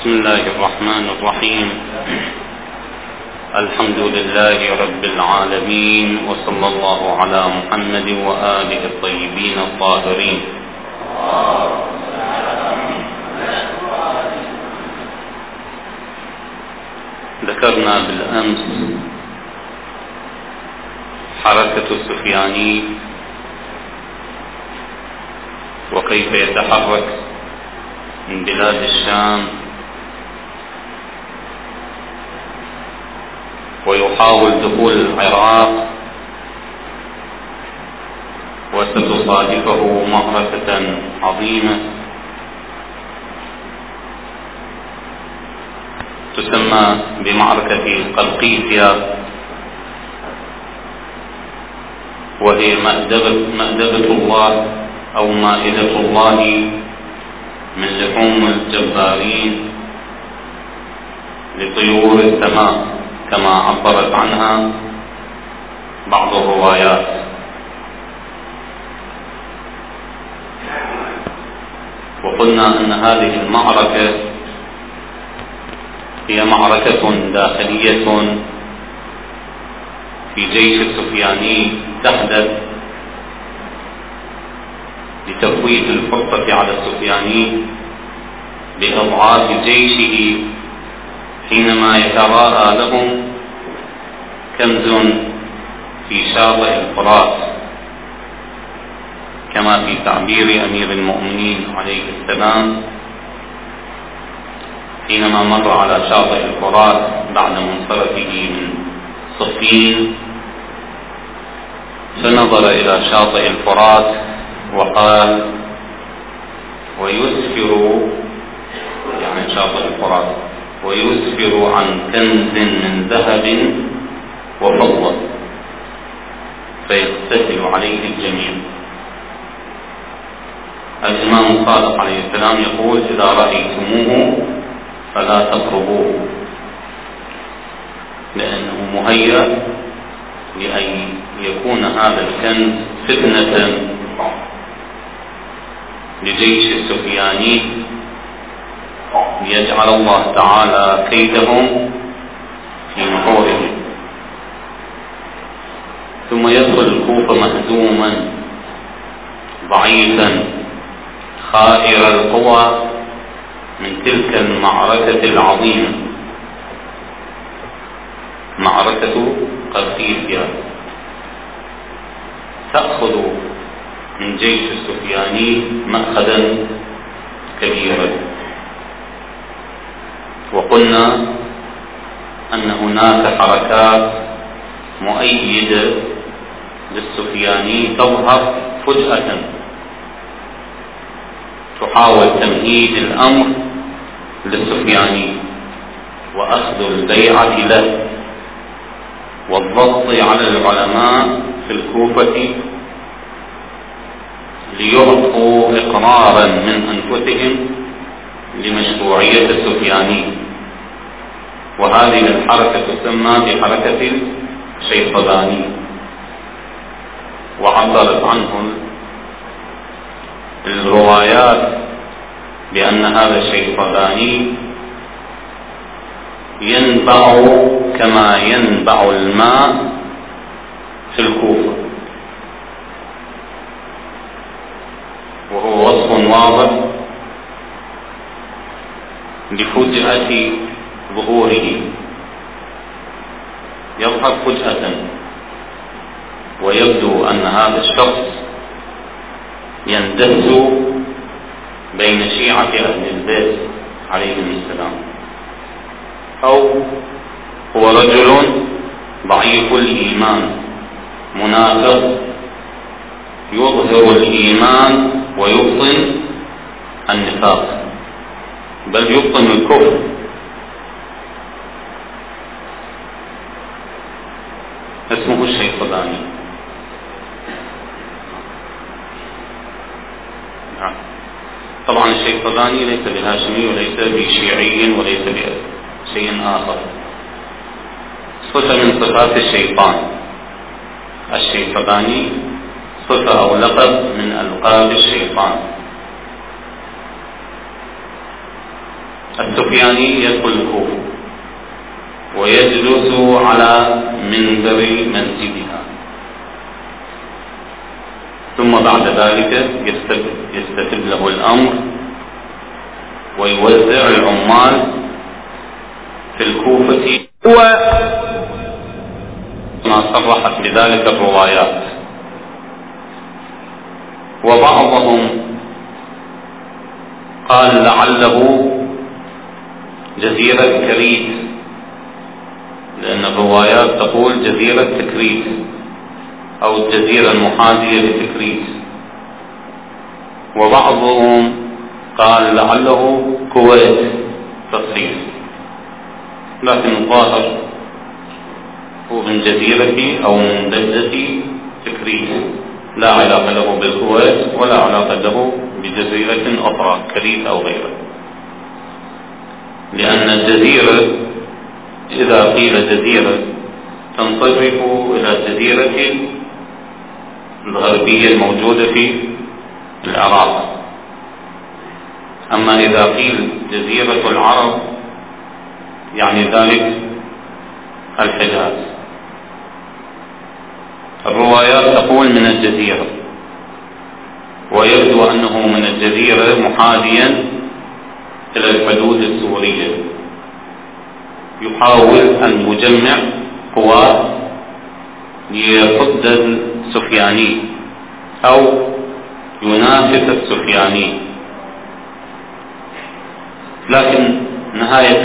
بسم الله الرحمن الرحيم. الحمد لله رب العالمين وصلى الله على محمد وآله الطيبين الطاهرين. ذكرنا بالأمس حركة السفياني وكيف يتحرك من بلاد الشام ويحاول دخول العراق وستصادفه معركة عظيمة تسمى بمعركة قلقيسيا وهي مأدبة, الله أو مائدة الله من لحوم الجبارين لطيور السماء. كما عبرت عنها بعض الروايات. وقلنا أن هذه المعركة هي معركة داخلية في جيش السفياني تحدث لتفويت الفرصة على السفياني بإضعاف جيشه حينما يتراءى لهم كنز في شاطئ الفرات كما في تعبير أمير المؤمنين عليه السلام حينما مر على شاطئ الفرات بعد منصرفه من صفين فنظر إلى شاطئ الفرات وقال ويسفر يعني شاطئ الفرات ويسفر عن كنز من ذهب وفضة فيغتسل عليه الجميع. الإمام الصادق عليه السلام يقول إذا رأيتموه فلا تقربوه لأنه مهيأ لأن يكون هذا الكنز فتنة لجيش السفياني. ليجعل الله تعالى كيدهم في نحورهم ثم يدخل الكوفة مهزوما ضعيفا خائر القوى من تلك المعركة العظيمة. معركة قرطيسيا. تأخذ من جيش السفياني مأخذا كبيرا. وقلنا أن هناك حركات مؤيدة للسفياني تظهر فجأة. تحاول تمهيد الأمر للسفياني وأخذ البيعة له والضغط على العلماء في الكوفة ليعطوا إقرارا من أنفسهم لمشروعية السفياني. وهذه الحركة تسمى بحركة الشيطاني وعبرت عنه الروايات بأن هذا الشيطاني ينبع كما ينبع الماء في الكوفة. وهو وصف واضح لفجأة ظهوره. يظهر فجأة هذا الشخص يندس بين شيعة أهل البيت عليهم السلام. أو هو رجل ضعيف الإيمان منافق يظهر الإيمان ويبطن النفاق. بل يبطن الكفر اسمه الشيطاني نعم. الشيطاني ليس بهاشمي وليس بشيعي وليس بشيء آخر. صفة من صفات الشيطان. الشيطاني صفة أو لقب من ألقاب الشيطان. السفياني يدخل الكوفة ويجلس على منبر مسجدها. ثم بعد ذلك يستتب له الأمر ويوزع العمال في الكوفة. ما صرحت بذلك الروايات. وبعضهم قال لعله جزيرة كريت لأن الروايات تقول جزيرة تكريت أو الجزيرة المحاذية لتكريت وبعضهم قال لعله كويت تصحيح لكن الظاهر هو من جزيرة أو من بلدة تكريت لا علاقة له بالكويت ولا علاقة له بجزيرة أخرى كريت أو غيرها. لأن الجزيرة إذا قيل جزيرة تنصرف إلى الجزيرة الغربية الموجودة في العراق. أما إذا قيل جزيرة العرب يعني ذلك الحجاز. الروايات تقول من الجزيرة ويبدو أنه من الجزيرة محاذيا إلى الحدود السورية. يحاول أن يجمع قوات ليصد السفياني أو ينافس السفياني. لكن نهاية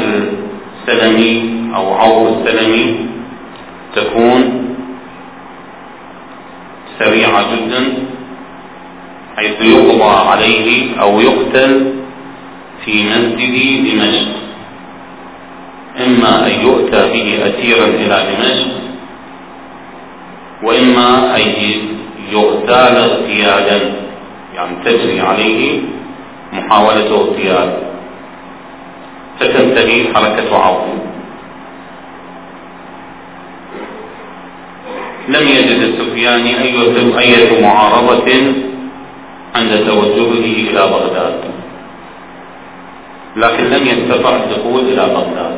السلمي أو عور السلمي تكون سريعة جدا حيث يقضى عليه أو يقتل في مسجد دمشق. إما أن يؤتى به أسيرا إلى دمشق وإما أن يغتال اغتيالا يعني تجري عليه محاولة اغتيال فتنتهي حركة عوف لم يجد السفياني أية معارضة عند توجهه إلى بغداد. لكن لم يستطع الدخول إلى بغداد.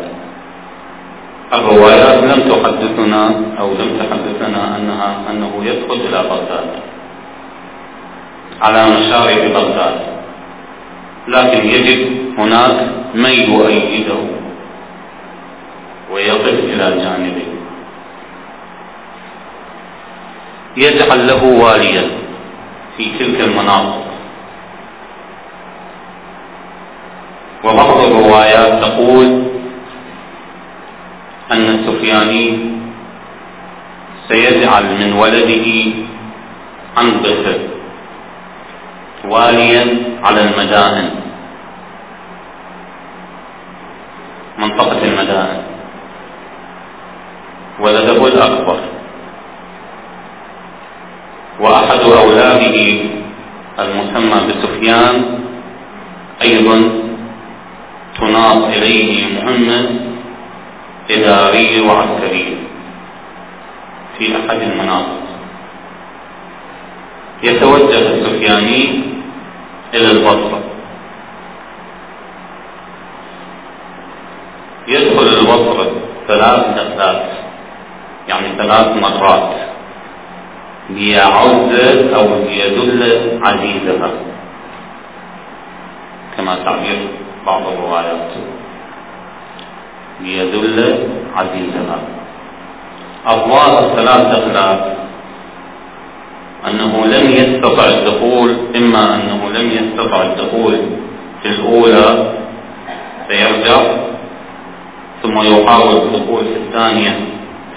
الروايات لم تحدثنا أو لم تحدثنا أنها أنه يدخل إلى بغداد. على مشارف بغداد. لكن يجد هناك من يؤيده ويقف إلى جانبه. يجعل له واليا في تلك المناطق. وبعض الروايات تقول أن السفياني سيجعل من ولده عنبسة واليا على المدائن. منطقة المدائن. ولده الأكبر. وأحد أولاده المسمى بسفيان أيضا تناط إليه مهمة إدارية وعسكرية في أحد المناطق. يتوجه السفياني إلى البصرة يدخل البصرة ثلاث دخلات يعني ثلاث مرات. ليعز أو ليدل عزيزها كما تعبير بعض الروايات. ليدل عزيزها أضواء الثلاث دخلات أنه لم يستطع الدخول إما أنه لم يستطع الدخول في الأولى فيرجع ثم يحاول الدخول في الثانية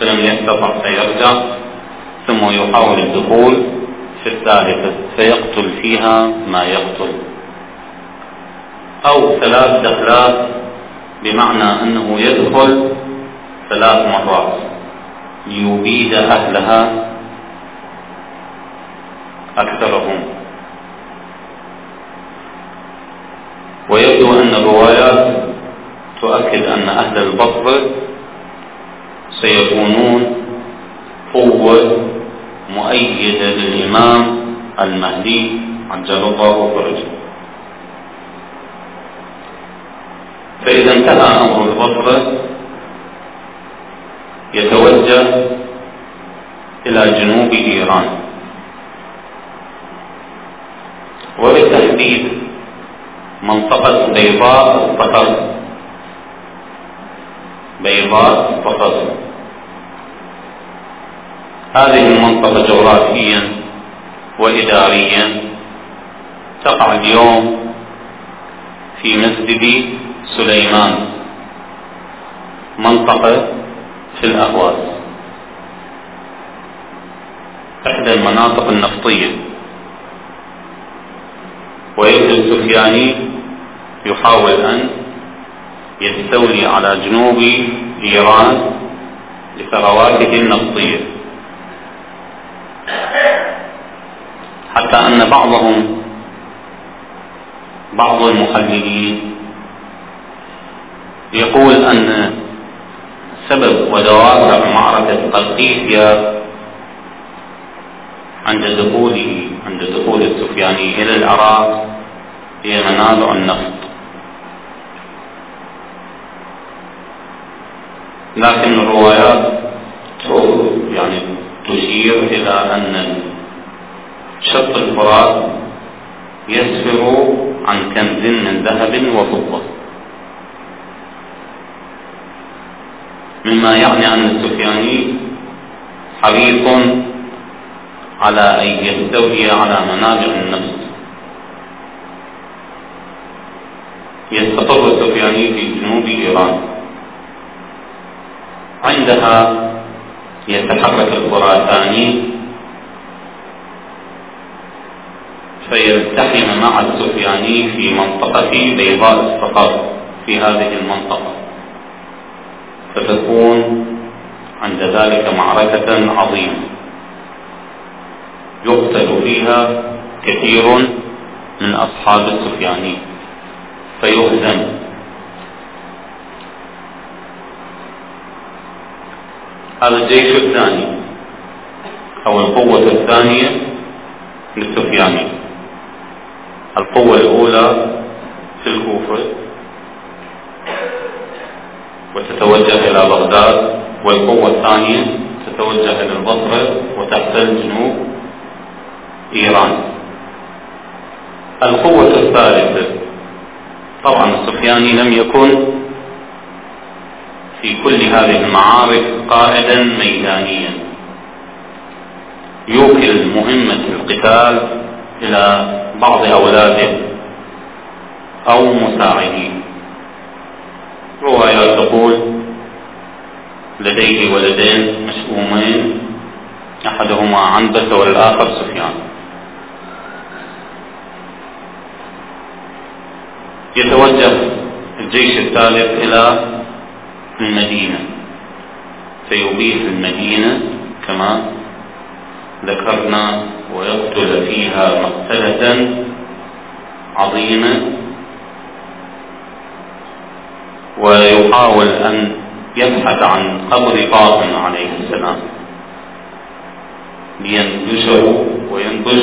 فلم يستطع فيرجع ثم يحاول الدخول في الثالثة فيقتل فيها ما يقتل. أو ثلاث دخلات بمعنى أنه يدخل ثلاث مرات ليبيد أهلها أكثرهم. ويبدو أن الروايات تؤكد أن أهل البصر سيكونون قوة مؤيدة للإمام المهدي عجل الله فرجه. فإذا انتهى أمر البصرة يتوجه إلى جنوب إيران. منطقة بيضاء الصخر بيضاء الصخر هذه المنطقة جغرافيا وإداريا تقع اليوم في مسجد سليمان. منطقة في الأهواز. إحدى المناطق النفطية. ويبدو السفياني يحاول أن يستولي على جنوب إيران لثرواته النفطية حتى أن بعضهم بعض المحللين يقول أن سبب ودوافع معركة قلقيسيا عند دخوله عند دخول السفياني إلى العراق هي منازع النفط. لكن الروايات يعني تشير إلى أن شط الفرات يسفر عن كنز من ذهب وفضة. مما يعني أن السفياني حريص على أن يستولي على منابع النفس. يستقر السفياني في جنوب إيران عندها يتحرك الخراساني فيلتحم مع السفياني في منطقة بيضاء الصقر في هذه المنطقة. فتكون عند ذلك معركة عظيمة. يقتل فيها كثير من أصحاب السفياني فيهزم هذا الجيش الثاني أو القوة الثانية للسفياني القوة الأولى في الكوفة. وتتوجه إلى بغداد. والقوة الثانية تتوجه إلى البصرة وتحتل جنوب إيران. القوة الثالثة. طبعا السفياني لم يكن في كل هذه المعارك قائدا ميدانيا. يوكل مهمة القتال إلى بعض أولاده أو مساعديه روايات تقول لديه ولدين مشؤومين أحدهما عنبسة والآخر سفيان. يتوجه الجيش الثالث إلى المدينة. فيبيح المدينة كما ذكرنا ويقتل فيها مقتلة عظيمة. ويحاول أن يبحث عن قبر فاطمة عليه السلام. لينبشه وينبش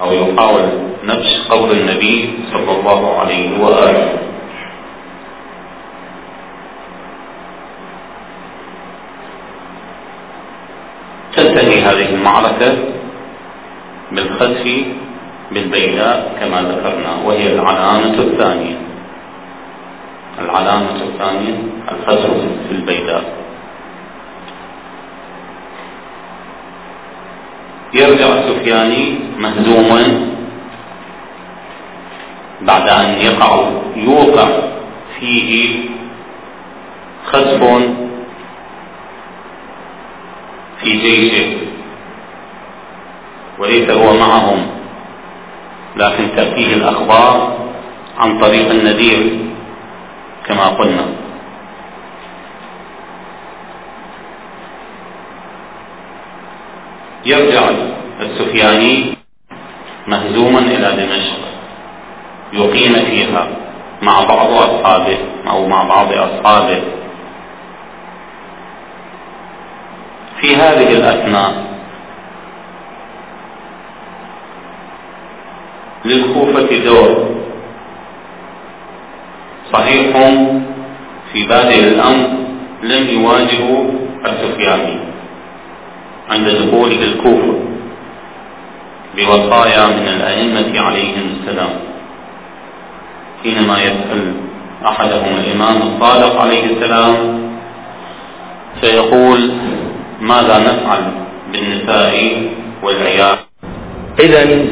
أو يحاول نبش قبر النبي صلى الله عليه وآله تنتهي هذه المعركة بالخسف بالبيداء كما ذكرنا وهي العلامة الثانية. العلامة الثانية الخسف في البيداء يرجع السفياني مهزوما بعد أن يقع يوقع فيه خسف في جيشه. وليس هو معهم. لكن تأتيه الأخبار عن طريق النذير كما قلنا. يرجع السفياني مهزوما إلى دمشق. يقيم فيها مع بعض أصحابه أو مع بعض أصحابه. في هذه الأثناء للكوفة دور. صحيح في بادئ الأمر لم يواجهوا السفياني عند دخوله الكوفة بوصايا من الأئمة عليهم السلام. حينما يسأل أحدهم الإمام الصادق عليه السلام فيقول ماذا نفعل بالنساء والعيال؟ إذا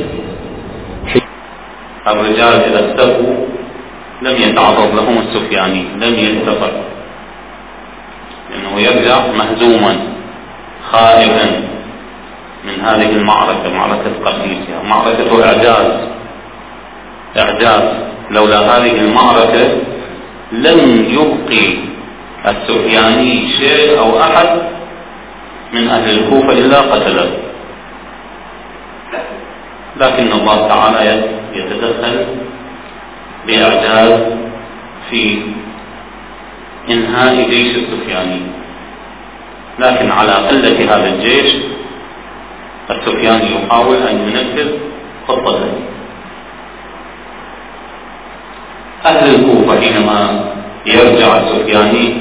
الرجال إذا استفوا لم يتعرض لهم السفياني لم يستفر لأنه يرجع مهزوما خائفا من هذه المعركة معركة قسيسة معركة إعجاز. إعجاز. لولا هذه المعركة لم يبقي السفياني شيء أو أحد من أهل الكوفة إلا قتله. لكن الله تعالى يتدخل بإعجاز في إنهاء جيش السفياني. لكن على قلة هذا الجيش السفياني يحاول أن ينفذ خطته أهل الكوفة حينما يرجع السفياني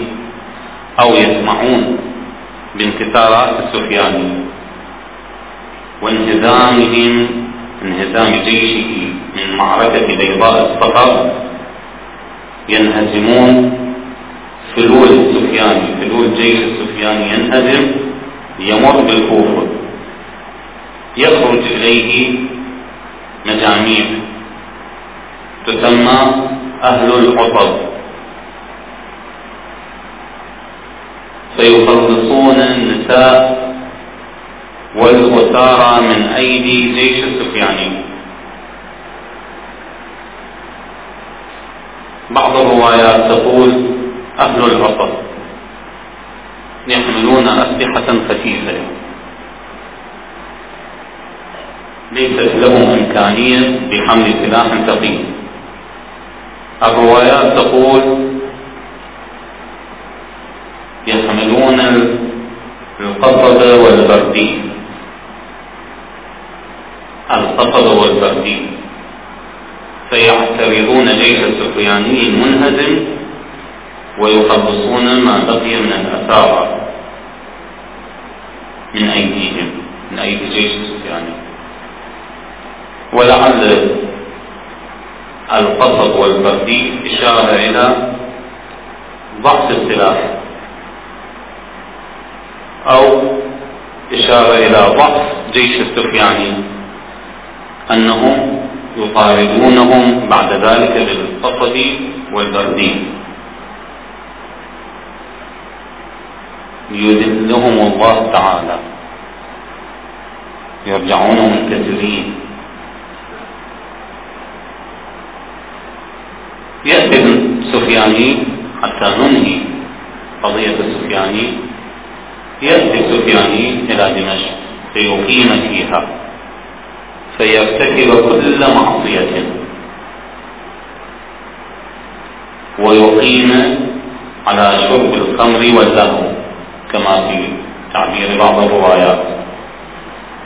أو يسمعون بانتصارات السفياني وانهزامهم انهزام جيشه من معركة بيضاء الصخر ينهزمون فلول السفياني فلول جيش السفياني ينهزم يمر بالكوفة يخرج إليه مجاميع. تسمى أهل الحطب فيخلصون النساء والأسارى من أيدي جيش السفياني. بعض الروايات تقول أهل العطر يحملون أسلحة خفيفة. ليست لهم إمكانية بحمل سلاح ثقيل. الروايات تقول يحملون القصد والبردين القصد والبردين فيعترضون جيش السفياني المنهزم ويخلصون ما بقي من الأسارى من أيديهم من أيدي جيش السفياني ولعل القصد والبردي إشارة إلى ضعف السلاح أو إشارة إلى ضعف جيش السفياني. أنهم يطاردونهم بعد ذلك بالقصد والبردين يذلهم الله تعالى. يرجعون منكسرين يأتي السفياني حتى ننهي قضية السفياني يأتي السفياني إلى دمشق ليقيم فيها. فيرتكب كل معصية. ويقيم على شرب الخمر واللهو كما في تعبير بعض الروايات.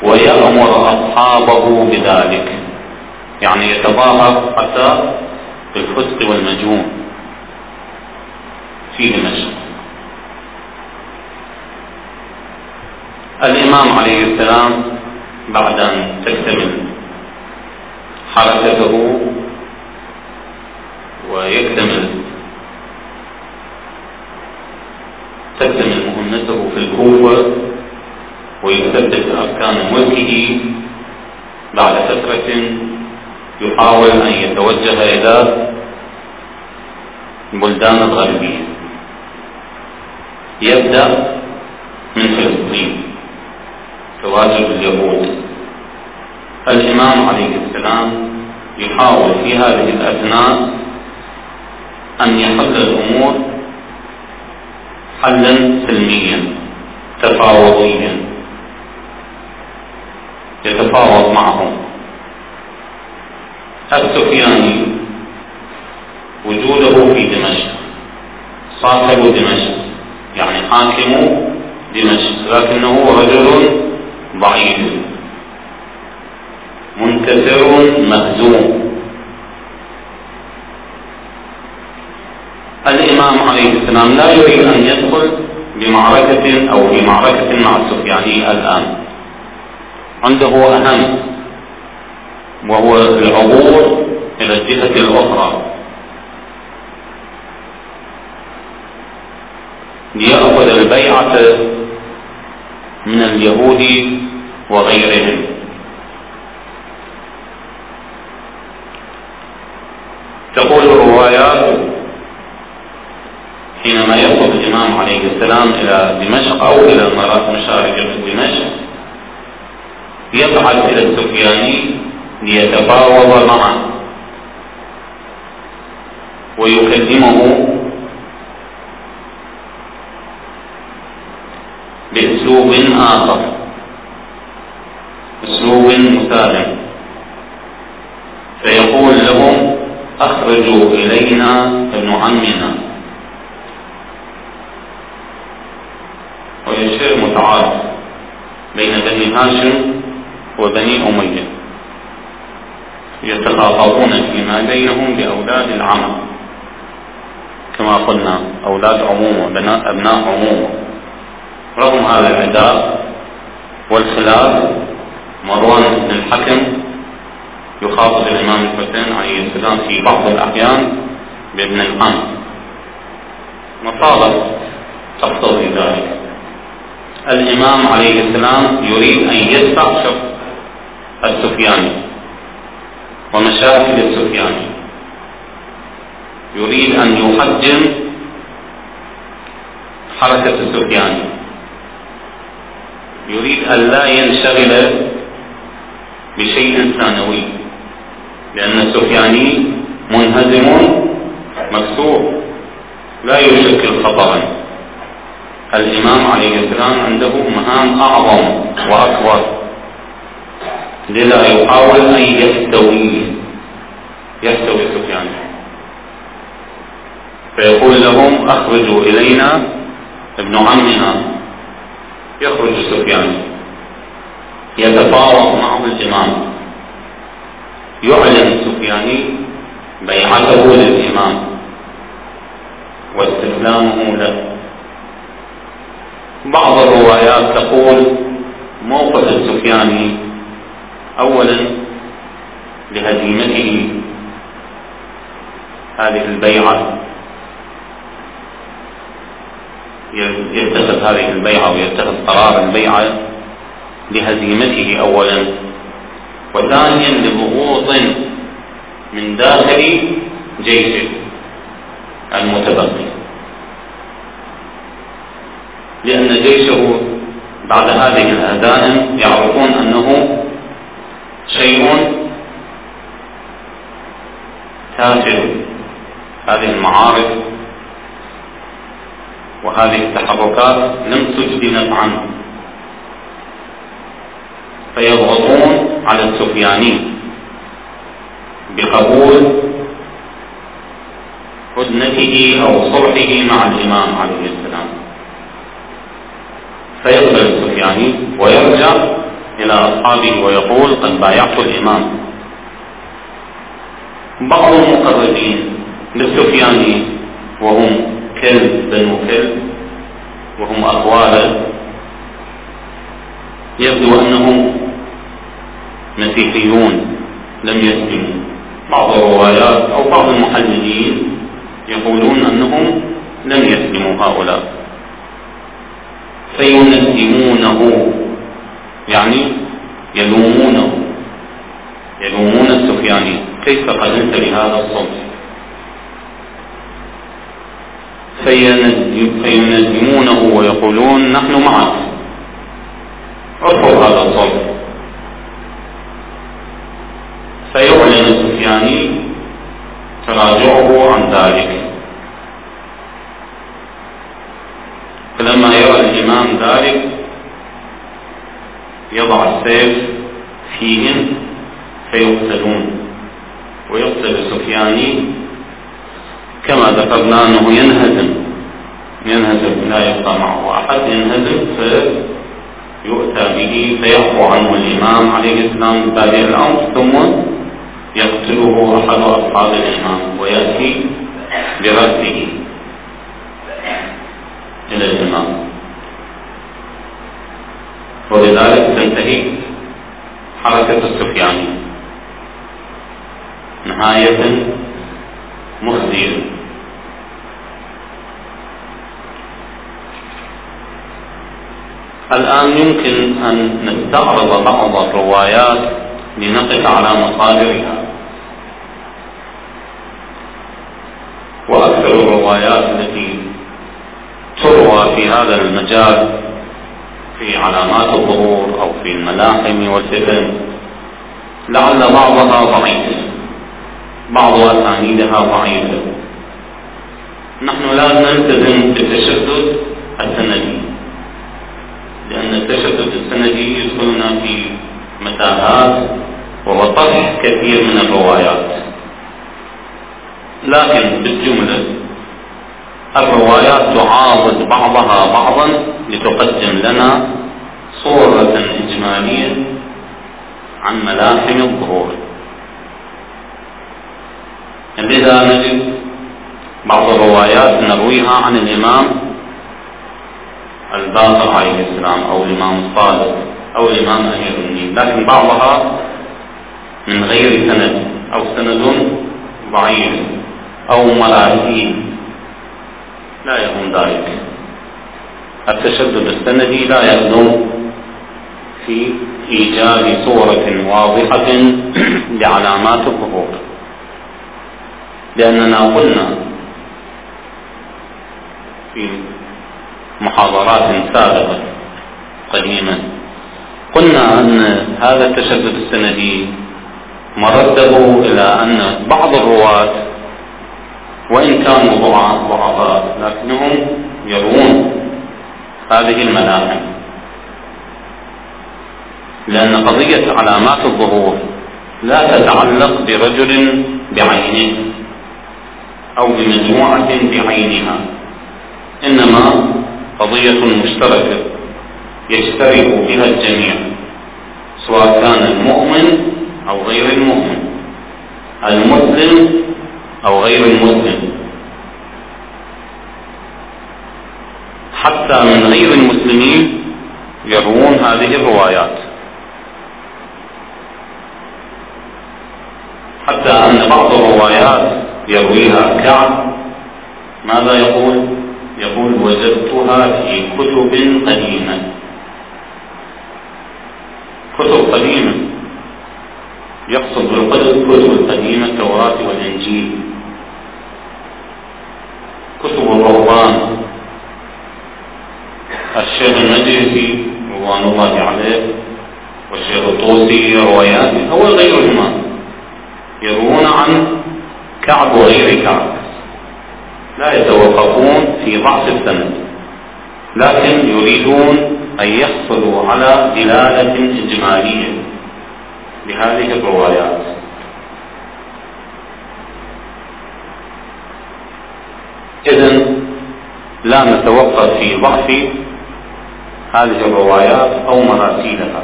ويأمر أصحابه بذلك. يعني يتظاهر حتى بالفسق والمجون في دمشق. الإمام عليه السلام بعد أن تكتمل حركته ويكتمل. تكتمل مهمته في الكوفة ويثبت أركان ملكه بعد فترة يحاول أن يتوجه إلى البلدان الغربية يبدأ من فلسطين. تواجد اليهود. الإمام عليه السلام يحاول في هذه الأثناء أن يحل الأمور حلا سلميا تفاوضيا يتفاوض معهم. السفياني وجوده في دمشق صاحب دمشق يعني حاكم دمشق لكنه رجل ضعيف. منكسر مهزوم عليه السلام لا يريد أن يدخل بمعركة أو في معركة مع السفياني الآن. عنده أهم وهو العبور إلى الجهة الأخرى. ليأخذ البيعة من اليهود وغيرهم. تقول الروايات حينما يخرج الإمام عليه السلام إلى دمشق أو إلى مشارق دمشق يبعث إلى السفياني ليتفاوض معه ويكلمه بأسلوب آخر. أسلوب مسالم فيقول لهم أخرجوا إلينا ابن عمنا. وهي شيء متعارف بين بني هاشم وبني أمية. يتخاطبون فيما بينهم بأولاد العم كما قلنا أولاد عمومة أبناء عمومة رغم هذا العداء والخلاف مروان بن الحكم يخاطب الإمام الحسين عليه السلام في بعض الأحيان بابن العم مطالب تقتضي ذلك. الإمام عليه السلام يريد أن يدفع شق السفياني ومشاكل السفياني يريد أن يحجم حركة السفياني يريد أن لا ينشغل بشيء ثانوي لأن السفياني منهزم مكسور لا يشكل خطرا. الإمام عليه السلام عنده مهام أعظم وأكبر. لذا يحاول أن يستوي يستوي سفيان فيقول لهم أخرجوا إلينا ابن عمنا. يخرج سفيان. يتفاوض معه الإمام. يعلن السفياني بيعته للإمام. واستسلامه له. بعض الروايات تقول موقف السفياني اولا لهزيمته. هذه البيعة. يتخذ هذه البيعة ويتخذ قرار البيعة لهزيمته اولا وثانيا لضغوط من داخل جيشه المتبقي. لأن جيشه بعد هذه الهزائم يعرفون أنه شيء تافه هذه المعارك وهذه التحركات لم تجدي نفعا. فيضغطون على السفياني بقبول هدنته أو صلحه مع الإمام عليه السلام. فيقبل السفياني ويرجع إلى أصحابه ويقول قد بايعت الإمام. بعض المقربين للسفياني وهم كلب بنو كلب وهم أخواله يبدو أنهم مسيحيون لم يسلموا. بعض الروايات أو بعض المحللين يقولون أنهم لم يسلموا هؤلاء. فيندمونه يعني يلومونه يلومون السفياني كيف قدمت بهذا الصوت؟ فيندمونه ويقولون نحن معك. ارفض هذا الصوت. فيعلن السفياني تراجعه عن ذلك. فلما يرى الإمام ذلك يضع السيف فيهم فيقتلون ويقتل السفياني كما ذكرنا أنه ينهزم. ينهزم لا يبقى معه أحد. ينهزم فيؤتى به فيعفو عنه الإمام عليه السلام بادئ الأمر ثم يقتله أحد أصحاب الإمام ويأتي برأسه إلى الإمام. ولذلك تنتهي حركة السفياني نهاية مخزية. الآن يمكن أن نستعرض بعض الروايات لنقف على مصادرها وأكثر الروايات التي تروى في هذا المجال في علامات الظهور أو في الملاحم والفتن لعل بعضها ضعيف بعض أسانيدها ضعيفة. نحن لا نلتزم بالتشدد السندي. التشدد السندي يدخلنا في متاهات وطرح كثير من الروايات. لكن بالجملة الروايات تعاضد بعضها بعضا لتقدم لنا صورة إجمالية عن ملاحم الظهور. لذا نجد بعض الروايات نرويها عن الإمام الباقر عليه السلام أو الإمام الصادق أو الإمام أمير المؤمنين. لكن بعضها من غير سند أو سند ضعيف أو مراسيل لا يكون ذلك. التشدد السندي لا يخدم في إيجاد صورة واضحة لعلامات الظهور لأننا قلنا في محاضرات سابقة. قديما قلنا أن هذا التشدد السندي مرده إلى أن بعض الرواة وإن كانوا ضعفاء لكنهم يروون هذه الملاحم. لأن قضية علامات الظهور لا تتعلق برجل بعينه أو بمجموعة بعينها إنما قضية مشتركة يشترك بها الجميع سواء كان المؤمن أو غير المؤمن المسلم أو غير المسلم حتى من غير المسلمين يروون هذه الروايات حتى أن بعض الروايات يرويها كعب ماذا يقول؟ يقول وجدتها في كتب قديمة. كتب قديمة. يقصد بالكتب القديمة التوراة والإنجيل. كتب الرهبان. الشيخ المجلسي رضوان الله عليه والشيخ الطوسي رواياته هو غيرهما. يروون عن كعب وغير كعب. لا يتوقفون في ضعف السند لكن يريدون أن يحصلوا على دلالة إجمالية لهذه الروايات. إذا لا نتوقف في ضعف هذه الروايات أو مراسيلها.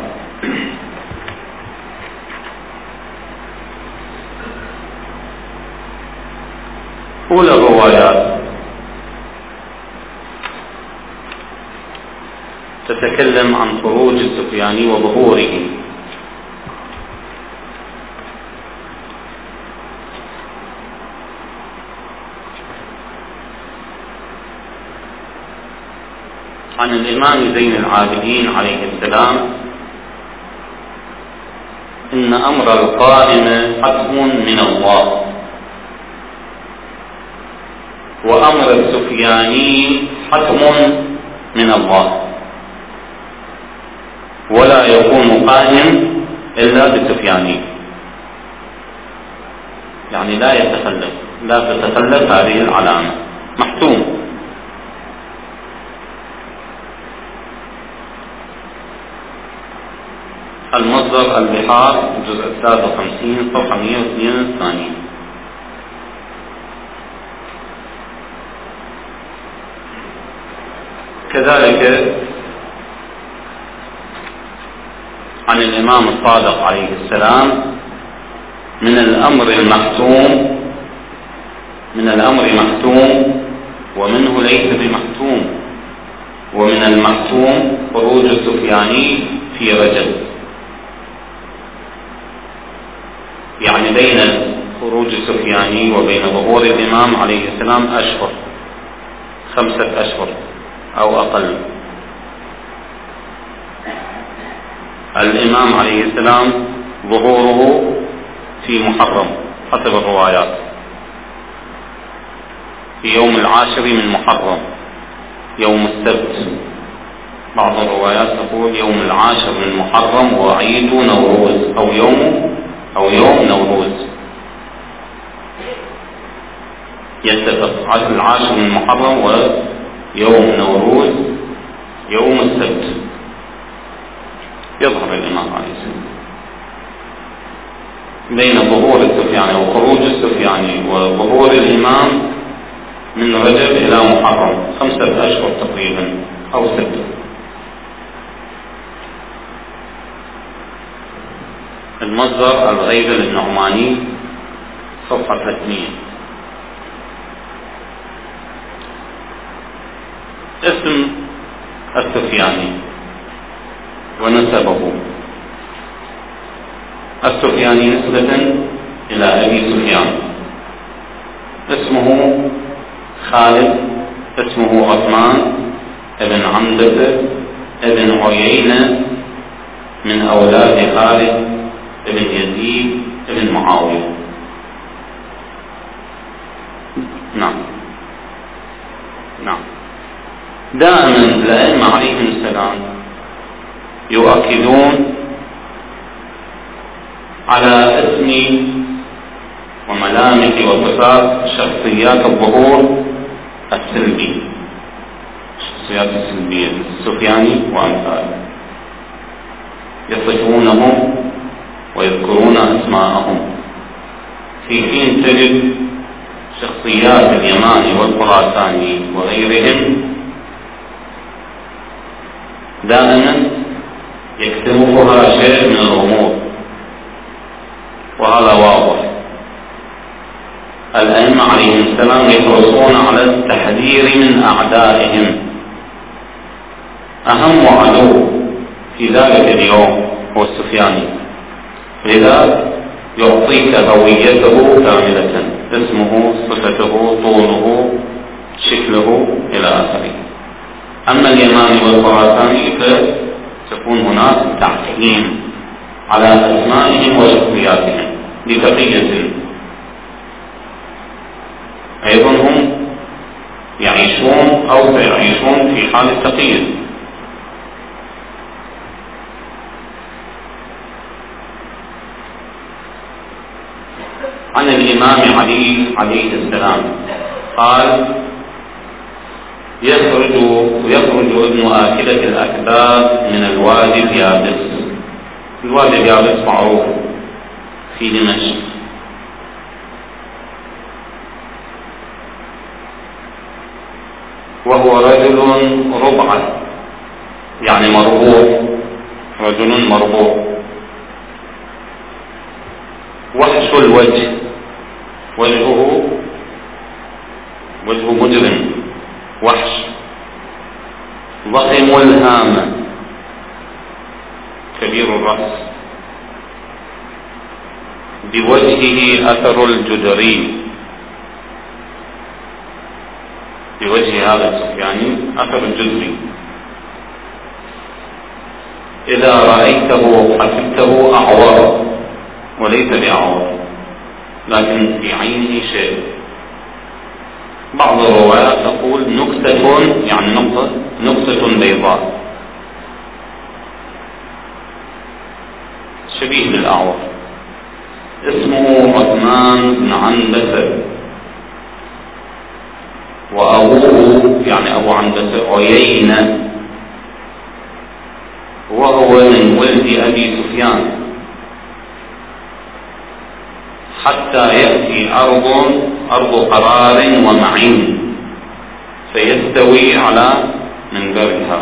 أولى الروايات تتكلم عن خروج السفياني وظهوره. عن الإمام زين العابدين عليه السلام إن أمر القائم حتم من الله. وأمر السفياني حتم من الله. ولا يكون قائم إلا بالسفياني يعني لا يتخلف لا تتخلف هذه العلامة. محتوم. المصدر البحار الجزء الثالث وخمسين صفحة 182 كذلك عن الإمام الصادق عليه السلام من الأمر المحتوم من الأمر محتوم ومنه ليس بمحتوم ومن المحتوم خروج السفياني في رجب يعني بين خروج السفياني وبين ظهور الإمام عليه السلام أشهر خمسة أشهر. أو أقل. الإمام عليه السلام ظهوره في محرم. حسب الروايات. في يوم العاشر من محرم. يوم السبت. بعض الروايات تقول يوم العاشر من محرم وعيد نوروز أو يوم أو يوم نوروز. يتفق. العاشر من محرم ويوم نوروز يوم السبت. يظهر الإمام عليه السلام. بين ظهور السفياني وخروج السفياني وظهور الإمام من رجب إلى محرم خمسة أشهر تقريبا أو ستة المصدر الغيبل النعماني صفحة 300 اسم السفياني ونسبه. السفياني نسبة إلى أبي سفيان. اسمه خالد اسمه عثمان ابن عمدة ابن عيينة من أولاد خالد ابن يزيد ابن معاوية. نعم. نعم. دائما الأئمة عليهم السلام. يؤكدون على اسم وملامح وصفات شخصيات الظهور السلبي. الشخصيات السلبية السفياني وأمثاله. يصفونهم ويذكرون أسماءهم. في حين تجد شخصيات اليماني والخراساني وغيرهم دائما يكتنفها شيء من الغموض وهذا واضح. الأئمة عليهم السلام يحرصون على التحذير من أعدائهم. أهم عدو في ذلك اليوم هو السفياني لذا يعطيك هويته كاملة اسمه صفته طوله شكله إلى آخره. أما اليماني والخراساني فتكون هناك تعقيم على أسمائهم وشخصياتهم لبقية أيضا هم يعيشون أو سيعيشون في حال التقية. عن الإمام علي عليه السلام قال يخرج يخرج ابن آكلة الأكباد من الوادي اليابس. الوادي اليابس معروف في دمشق. وهو رجل ربعة يعني مربوع رجل مربوع. وحش الوجه. وجهه وجه مجرم. وحش. ضخم الهامة كبير الرأس. بوجهه أثر الجدري. بوجه هذا السفياني أثر الجدري. إذا رأيته حسبته أعور وليس بأعور لكن في عينه شيء. بعض الروايات تقول نكتة يعني نقطة نقطة بيضاء. شبيه بالأعور. اسمه عثمان بن عنبسة. وأبوه يعني أبو عنبسة عيينة. وهو من ولد أبي سفيان. حتى يأتي أرض أرض قرار ومعين. فيستوي على منبرها.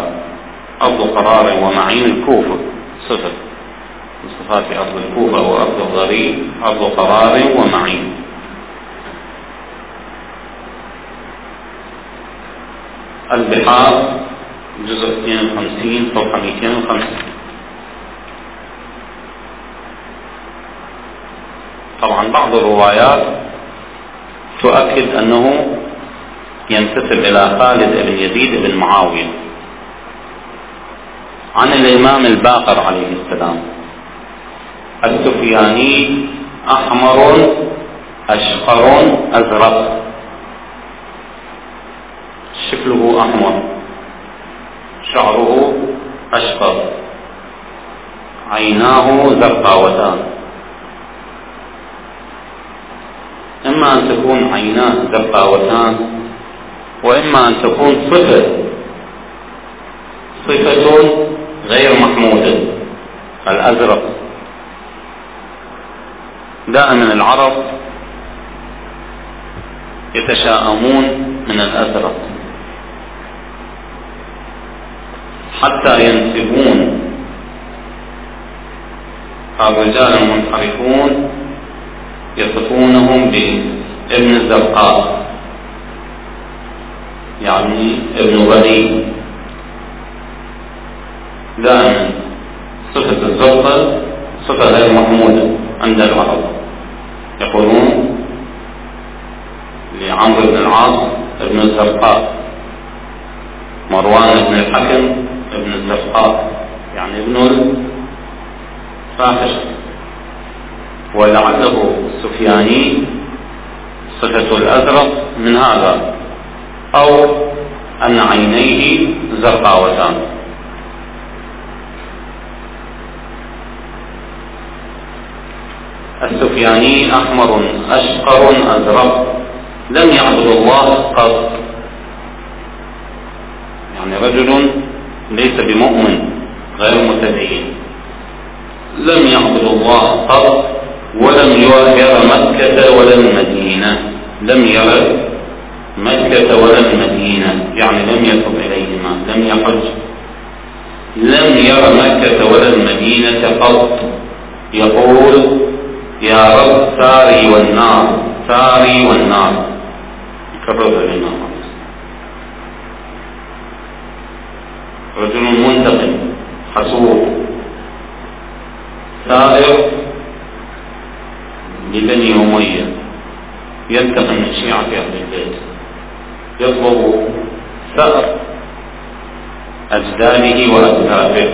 أرض قرار ومعين الكوفة. صفر. صفات أرض الكوفة وأرض الضريب أرض قرار ومعين. البحار جزء 52 صفحة 205 طبعا بعض الروايات تؤكد أنه ينتسب إلى خالد بن يزيد بن معاوية عن الإمام الباقر عليه السلام. السفياني أحمر أشقر أزرق. شكله أحمر شعره أشقر عيناه زرقاوتان. إما أن تكون عيناه زرقاوتان وإما أن تكون صفة. صفة غير محمودة الأزرق. دائما العرب يتشاءمون من الأزرق. حتى ينسبون. الرجال المنحرفون يصفونهم بابن الزرقاء. يعني ابن غني دائما صفة الزرقاء صفة غير محمودة عند العرب. يقولون لعمرو بن العاص ابن الزرقاء. مروان بن الحكم ابن الزرقاء. يعني ابن الفاحش ولعله السفياني صفة الأزرق من هذا أو أن عينيه زرقاوتان. السفياني أحمر أشقر أزرق لم يعبد الله قط. يعني رجل ليس بمؤمن غير متدين. لم يعبد الله قط. ولم يرى مكة ولا المدينة. لم يرى مكة ولا المدينة. يعني لم يصل إليهما. لم يحج لم يرى مكة ولا المدينة قط. يقول يا رب ثاري والنار. ثاري والنار. كررها الإمام رجل منتقم حسوب ثائر لبني أمية. ينتقم من شيعة أهل البيت. يطلب ثأر أجداده وأسلافه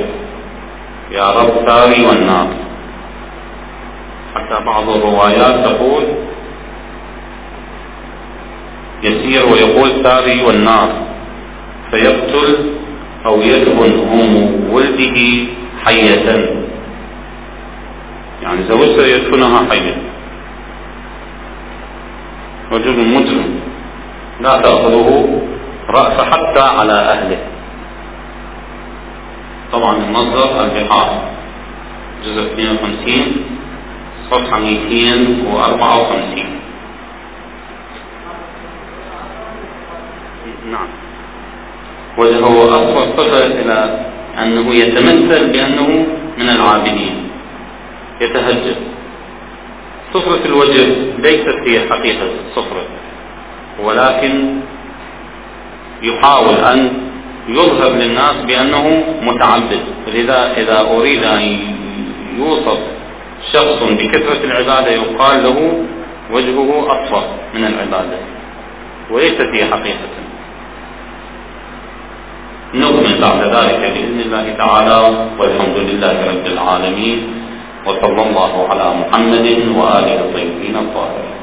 يا رب ثاري والنار. حتى بعض الروايات تقول يسير ويقول ثاري والنار. فيقتل أو يدفن أم ولده حية. يعني زوجته يدفنها حية. رجل مجرم لا تأخذه رأس حتى على أهله. طبعا المصدر البحار. جزء 52 صفحة 254 نعم. وهو أصل صفة إلى أنه يتمثل بأنه من العابدين. يتهجد. صفرة الوجه ليست هي حقيقة الصفرة ولكن يحاول أن يظهر للناس بأنه متعبد. لذا إذا أريد أن يوصف شخص بكثرة العبادة يقال له وجهه أصفر من العبادة وليست هي حقيقة. نكمل بعد ذلك بإذن الله تعالى والحمد لله رب العالمين. وصلى الله على محمد وآله الطيبين الطاهرين